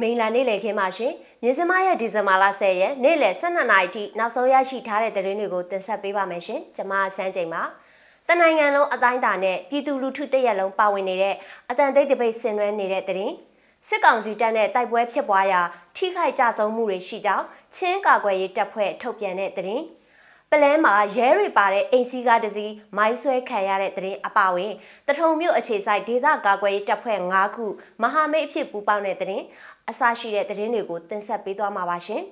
မိန်လာနေ့လည်ခင်းပါရှင်မြင်းစမရဲ့ဒီဇင်ဘာလ10ရက်နေ့လည်12နာရီထိနောက်ဆုံးရရှိထားတဲ့သတင်းတွေကိုတင်ဆက်ပေးပါမယ်ရှင်ကျွန်မဆန်းချိန်ပါတနိုင်ငံလုံးအတိုင်းအတာနဲ့ပြည်သူလူထုတရက်လုံးပါဝင်နေတဲ့အတန်တိတ်တပိတ်ဆင်နွှဲနေတဲ့သတင်းစစ်ကောင်စီတပ်နဲ့တိုက်ပွဲဖြစ်ပွားရာထိခိုက်ကြဆုံးမှုတွေရှိကြောင်းချင်းကာကွယ်ရေးတပ်ဖွဲ့ထုတ်ပြန်တဲ့သတင်း ပလဲမှာရဲတွေပါတဲ့အိမ်စီကားတစ်စီးမိုင်းဆွဲခံရတဲ့သတင်းအပါဝင်တထုံမြို့အခြေဆိုင်ဒေသကာကွယ်ရေးတပ်ဖွဲ့၅ခုမဟာမိတ်အဖြစ်ပူးပေါင်းတဲ့သတင်းအစရှိတဲ့သတင်းတွေကိုတင်ဆက်ပေးသွားမှာပါရှင်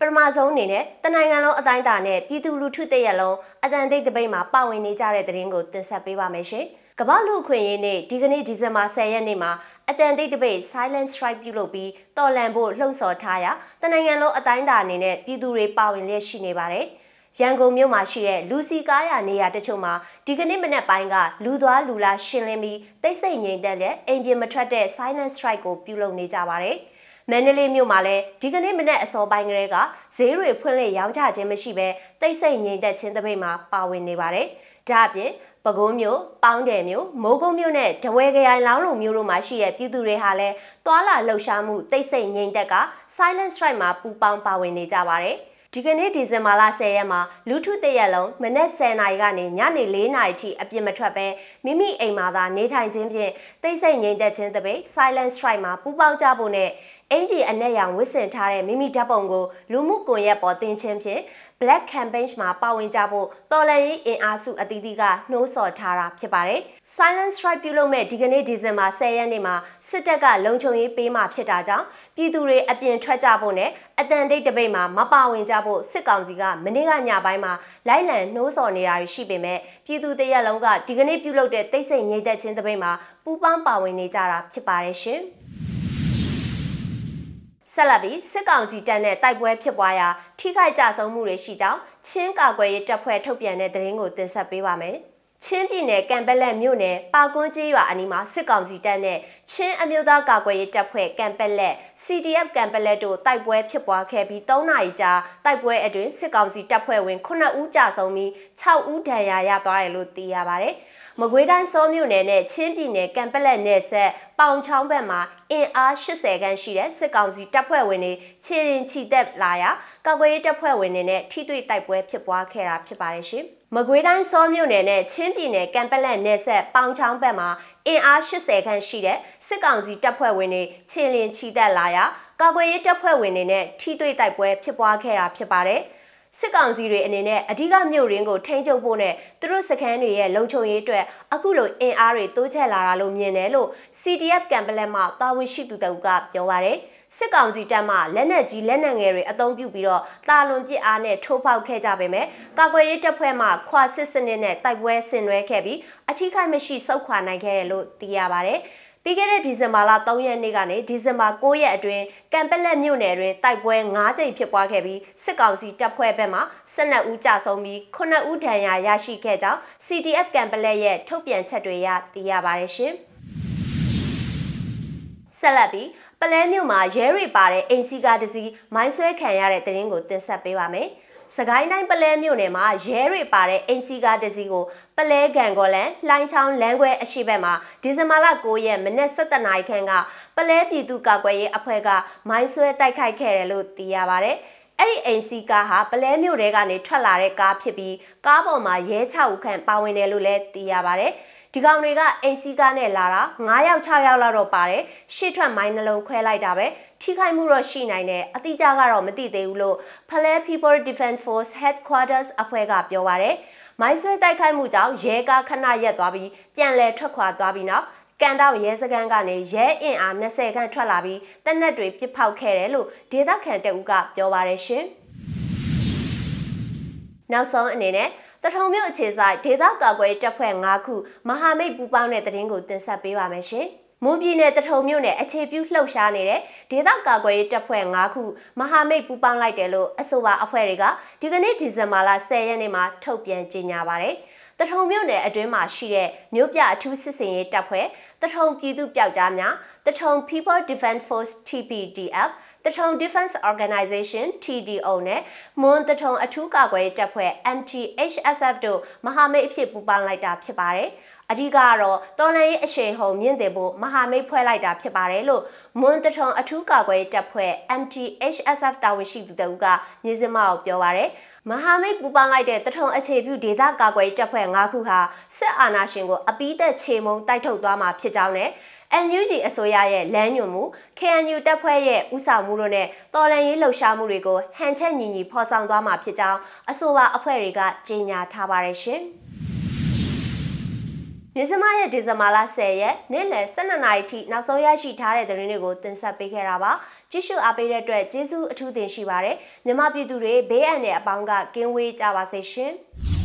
ပထမဆုံးအနေနဲ့တနိုင်ငံလုံးအတိုင်းအတာနဲ့ပြည်သူလူထုတရက်လုံးအတန်တိတ်တပိတ်မှာပါဝင်နေကြတဲ့သတင်းကိုတင်ဆက်ပေးပါမယ်ရှင်။ ကမ္ဘာလူခွင့်ရေးနေ့ဒီကနေ့ဒီဇင်ဘာ10ရက်နေ့မှာအတန်တိတ်တပိတ် silent strike ပြုလုပ်ပြီးတော်လန်ဖို့လှုံ့ဆော်ထားရာတနိုင်ငံလုံးအတိုင်းအတာအနေနဲ့ပြည်သူတွေပါဝင်လျက်ရှိနေပါတယ်။ရန်ကုန်မြို့မှာရှိတဲ့လူစီကားရနေရာတချို့မှာဒီကနေ့မနက်ပိုင်းကလူသွားလူလာရှင်းလင်းပြီးတိတ်ဆိတ်ငြိမ်သက်တဲ့အိမ်ပြင်မထွက်တဲ့ silent strike ကိုပြုလုပ်နေကြပါတယ်။မန္တလေးမြို့မှာလည်းဒီကနေ့မနက်အစောပိုင်းကလေးကဈေးတွေဖွင့်လှစ်ရောင်းချခြင်းမရှိဘဲတိတ်ဆိတ်ငြိမ်သက်ခြင်းတပိတ်မှာပါဝင်နေပါတယ်။ဒါအပြင် ပဲခူးမြို့၊ပေါင်းတယ်မြို့၊မိုးကုတ်မြို့နဲ့တဝဲခရိုင်လောင်းလုံမြို့တို့မှာရှိတဲ့ပြည်သူတွေဟာလည်းသွာလာလှုပ်ရှားမှုတိတ်ဆိတ်ငြိမ်သက်က silent strike မှာပူးပေါင်းပါဝင်နေကြပါတယ်။ဒီကနေ့ဒီဇင်ဘာလ10ရက်မှာလူထုတရက်လုံးမနက်10နာရီကနေညနေ4နာရီထိအပြစ်မထွက်ပဲမိမိအိမ်မှာသာနေထိုင်ခြင်းဖြင့်တိတ်ဆိတ်ငြိမ်သက်ခြင်းတပိတ် silent strike မှာပူးပေါင်းကြဖို့နဲ့ အင်ဂျီအနက်ရောင်ဝစ်ဆင်ထားတဲ့မိမိဓာတ်ပုံကိုလူမှုကွန်ရက်ပေါ်တင်ခြင်းဖြင့် Black Campaign မှာပါဝင်ကြဖို့တော်လန်ရေးအင်အားစုအသီးသီးကနှိုးဆော်ထားတာဖြစ်ပါတယ်။ Silent Strike ပြုလုပ်မဲ့ဒီကနေ့ဒီဇင်ဘာ10ရက်နေ့မှာစစ်တပ်ကလုံခြုံရေးပေးမှဖြစ်တာကြောင့်ပြည်သူတွေအပြင်ထွက်ကြဖို့နဲ့အတန်တိတ်တပိတ်မှာမပါဝင်ကြဖို့စစ်ကောင်စီကမနေ့ကညပိုင်းမှာလိုက်လံနှိုးဆော်နေတာရှိပေမဲ့ပြည်သူတရက်လုံးကဒီကနေ့ပြုလုပ်တဲ့တိတ်ဆိတ်ငြိမ်သက်ခြင်းတပိတ်မှာပူးပေါင်းပါဝင်နေကြတာဖြစ်ပါတယ်ရှင်။ ဆက်လက်ပြီးစစ်ကောင်စီတပ်နဲ့တိုက်ပွဲဖြစ်ပွားရာထိခိုက်ကြဆုံးမှုတွေရှိကြောင်းချင်းကာကွယ်ရေးတပ်ဖွဲ့ထုတ်ပြန်တဲ့သတင်းကိုတင်ဆက်ပေးပါမယ်။ချင်းပြည်နယ်ကံပလက်မြို့နယ်ပါကွန်းကျေးရွာအနီးမှာစစ်ကောင်စီတပ်နဲ့ချင်းအမျိုးသားကာကွယ်ရေးတပ်ဖွဲ့ကံပလက် CDF ကံပလက်တို့တိုက်ပွဲဖြစ်ပွားခဲ့ပြီး3နာရီကြာတိုက်ပွဲအတွင်းစစ်ကောင်စီတပ်ဖွဲ့ဝင်9ဦးကြာဆုံးပြီး6ဦးဒဏ်ရာရသွားတယ်လို့သိရပါတယ်။ မကွေးတိုင်းစောမြို့နယ်နဲ့ချင်းပြည်နယ်ကံပလက်နယ်ဆက်ပေါင်ချောင်းဘက်မှာအင်အား80ခန်းရှိတဲ့စစ်ကောင်စီတပ်ဖွဲ့ဝင်တွေခြေရင်ချီတက်လာရာကာကွယ်ရေးတပ်ဖွဲ့ဝင်တွေနဲ့ထိတွေ့တိုက်ပွဲဖြစ်ပွားခဲ့တာဖြစ်ပါတယ်ရှင်။မကွေးတိုင်းစောမြို့နယ်နဲ့ချင်းပြည်နယ်ကံပလက်နယ်ဆက်ပေါင်ချောင်းဘက်မှာအင်အား80ခန်းရှိတဲ့စစ်ကောင်စီတပ်ဖွဲ့ဝင်တွေခြေလင်ချီတက်လာရာကာကွယ်ရေးတပ်ဖွဲ့ဝင်တွေနဲ့ထိတွေ့တိုက်ပွဲဖြစ်ပွားခဲ့တာဖြစ်ပါတယ်။ စစ်ကောင်စီတွေအနေနဲ့အဓိကမြို့ရင်းကိုထိန်းချုပ်ဖို့နဲ့သူတို့စခန်းတွေရဲ့လုံခြုံရေးအတွက်အခုလိုအင်အားတွေတိုးချဲ့လာတာလို့မြင်တယ်လို့ CDF ကံပလက်မှတာဝန်ရှိသူတအုပ်ကပြောပါရယ်စစ်ကောင်စီတပ်မှလက်နက်ကြီးလက်နက်ငယ်တွေအသုံးပြုပြီးတော့တာလွန်ပစ်အားနဲ့ထိုးပေါက်ခဲ့ကြပေမဲ့ကာကွယ်ရေးတပ်ဖွဲ့မှခွာစစ်စနစ်နဲ့တိုက်ပွဲဆင်နွှဲခဲ့ပြီးအထိခိုက်မရှိစုခွာနိုင်ခဲ့တယ်လို့သိရပါဗျ။ ပြီးခဲ့တဲ့ဒီဇင်ဘာလ3ရက်နေ့ကနေဒီဇင်ဘာ9ရက်အတွင်းကံပလက်မြို့နယ်တွင်တိုက်ပွဲ9ကြိမ်ဖြစ်ပွားခဲ့ပြီးစစ်ကောင်စီတပ်ဖွဲ့ဘက်မှ12ဦးကြာဆုံးပြီး9ဦးဒဏ်ရာရရှိခဲ့ကြောင်း CDF ကံပလက်ရဲ့ထုတ်ပြန်ချက်တွေရသိရပါတယ်ရှင်။ဆက်လက်ပြီးပလဲမြို့မှာရဲတွေပါတဲ့အိမ်စီကားတစ်စီးမိုင်းဆွဲခံရတဲ့တရင်ကိုတင်ဆက်ပေးပါမယ်။ စကိုင်းတိုင်းပလဲမြို့နယ်မှာရဲတွေပါတဲ့အင်စီကားတစ်စီးကိုပလဲကံကောလန်လှိုင်းချောင်းလမ်းခွဲအရှိဘက်မှာဒီဇင်ဘာလ9ရက်မနက်7:00နာရီခန့်ကပလဲပြည်သူ့ကာကွယ်ရေးအဖွဲ့ကမိုင်းဆွဲတိုက်ခိုက်ခဲ့တယ်လို့သိရပါဗျ။အဲ့ဒီအိမ်စီကားဟာပလဲမြို့တဲကနေထွက်လာတဲ့ကားဖြစ်ပြီးကားပေါ်မှာရဲ6ဦးခန့်ပါဝင်တယ်လို့လည်းသိရပါဗျ။ ဒီကောင်တွေကအိမ်စီးကားနဲ့လာတာ9ယောက်6ယောက်လောက်တော့ပါတယ်ရှေ့ထွက်မိုင်းနှလုံးခွဲလိုက်တာပဲထိခိုက်မှုတော့ရှိနိုင်တယ်အတိအကျကတော့မသိသေးဘူးလို့ Pale People Defense Force Headquarters အဖွဲ့ကပြောပါရယ်မိုင်းဆွဲတိုက်ခိုက်မှုကြောင့်ရဲကားခဏရက်သွားပြီးပြန်လည်ထွက်ခွာသွားပြီးနောက်ကန်တောက်ရဲစခန်းကနေရဲအင်အား20ခန့်ထွက်လာပြီးတပ်နက်တွေပစ်ဖောက်ခဲ့တယ်လို့ဒေသခံတအုပ်ကပြောပါရယ်ရှင်နောက်ဆုံးအနေနဲ့ တထုံမြို့အခြေဆိုင်ဒေသကာကွယ်တပ်ဖွဲ့၅ခုမဟာမိတ်ပူးပေါင်းတဲ့တရင်ကိုတင်ဆက်ပေးပါမယ်ရှင်။မွန်ပြည်နယ်တထုံမြို့နယ်အခြေပြုလှုပ်ရှားနေတဲ့ဒေသကာကွယ်ရေးတပ်ဖွဲ့၅ခုမဟာမိတ်ပူးပေါင်းလိုက်တယ်လို့အဆိုပါအဖွဲ့တွေကဒီကနေ့ဒီဇင်ဘာလ10ရက်နေ့မှာထုတ်ပြန်ကြေညာပါတယ်။တထုံမြို့နယ်အတွင်းမှာရှိတဲ့မြို့ပြအထူးစစ်စင်ရေးတပ်ဖွဲ့တထုံပြည်သူ့ပျောက်ကြားများတထုံ People Defense Force TPDF တထုံ Defense Organization TDO နဲ့မွန်တထုံအထူးကာကွယ်ရေးတပ်ဖွဲ့ MTHSF တို့မဟာမိတ်အဖြစ်ပူးပေါင်းလိုက်တာဖြစ်ပါတယ်။အဓိကကတော့တော်လှန်ရေးအရှိန်ဟုန်မြင့်တင်ဖို့မဟာမိတ်ဖွဲ့လိုက်တာဖြစ်ပါတယ်လို့မွန်တထုံအထူးကာကွယ်ရေးတပ်ဖွဲ့ MTHSF တာဝန်ရှိသူတဦးကညစမအောင်ပြောပါရယ်မဟာမိတ်ပူပေါင်းလိုက်တဲ့တထုံအခြေပြုဒေသကာကွယ်တပ်ဖွဲ့၅ခုဟာစစ်အာဏာရှင်ကိုအပိသက်ခြေမုံတိုက်ထုတ်သွားမှာဖြစ်ကြောင်းနဲ့ NUG အစိုးရရဲ့လမ်းညွှန်မှု KNU တပ်ဖွဲ့ရဲ့ဥဆောင်မှုတို့နဲ့တော်လှန်ရေးလှုပ်ရှားမှုတွေကိုဟန်ချက်ညီညီဖော်ဆောင်သွားမှာဖြစ်ကြောင်းအဆိုပါအဖွဲ့တွေကကြေညာထားပါတယ်ရှင်။မြစမရဲ့ဒီဇင်ဘာလ10ရက်နေ့လယ်12နာရီထိနောက်ဆုံးရရှိထားတဲ့သတင်းတွေကိုတင်ဆက်ပေးခဲ့တာပါကြည့်ရှုအားပေးတဲ့အတွက်ကျေးဇူးအထူးတင်ရှိပါတယ်မြမပြည်သူတွေဘေးအန္တရာယ်အပေါင်းကကင်းဝေးကြပါစေရှင်။